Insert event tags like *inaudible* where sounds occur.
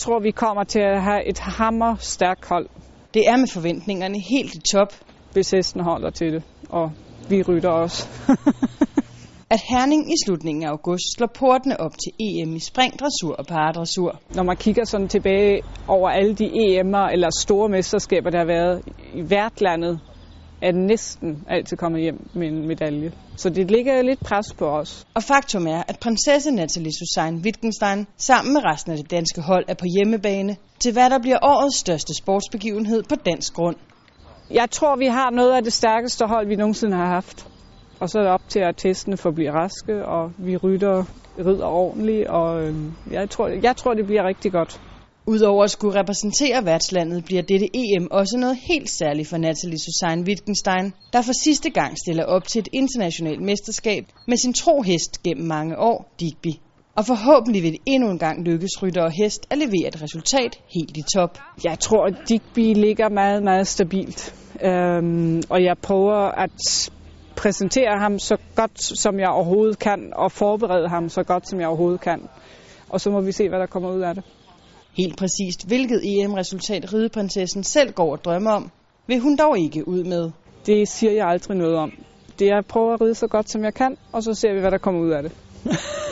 tror, vi kommer til at have et hammer stærkt hold, Det er med forventningerne helt i top, hvis hesten holder til det. Og vi rytter også. *laughs* at Herning i slutningen af august slår portene op til EM i spring, dressur og paradressur. Når man kigger sådan tilbage over alle de EM'er eller store mesterskaber, der har været i hvert landet, er næsten altid kommet hjem med en medalje. Så det ligger lidt pres på os. Og faktum er, at prinsesse Nathalie Susanne Wittgenstein sammen med resten af det danske hold er på hjemmebane til hvad der bliver årets største sportsbegivenhed på dansk grund. Jeg tror, vi har noget af det stærkeste hold, vi nogensinde har haft. Og så er det op til, at testene forbliver raske, og vi rytter, rider ordentligt, og øh, jeg, tror, jeg tror, det bliver rigtig godt. Udover at skulle repræsentere værtslandet, bliver dette EM også noget helt særligt for Natalie Susanne Wittgenstein, der for sidste gang stiller op til et internationalt mesterskab med sin tro hest gennem mange år, Digby. Og forhåbentlig vil det endnu en gang lykkes rytter og hest at levere et resultat helt i top. Jeg tror, at Digby ligger meget, meget stabilt. Øhm, og jeg prøver at præsentere ham så godt, som jeg overhovedet kan, og forberede ham så godt, som jeg overhovedet kan. Og så må vi se, hvad der kommer ud af det. Helt præcist, hvilket EM-resultat rideprinsessen selv går og drømmer om, vil hun dog ikke ud med. Det siger jeg aldrig noget om. Det er at prøve at ride så godt, som jeg kan, og så ser vi, hvad der kommer ud af det. *laughs*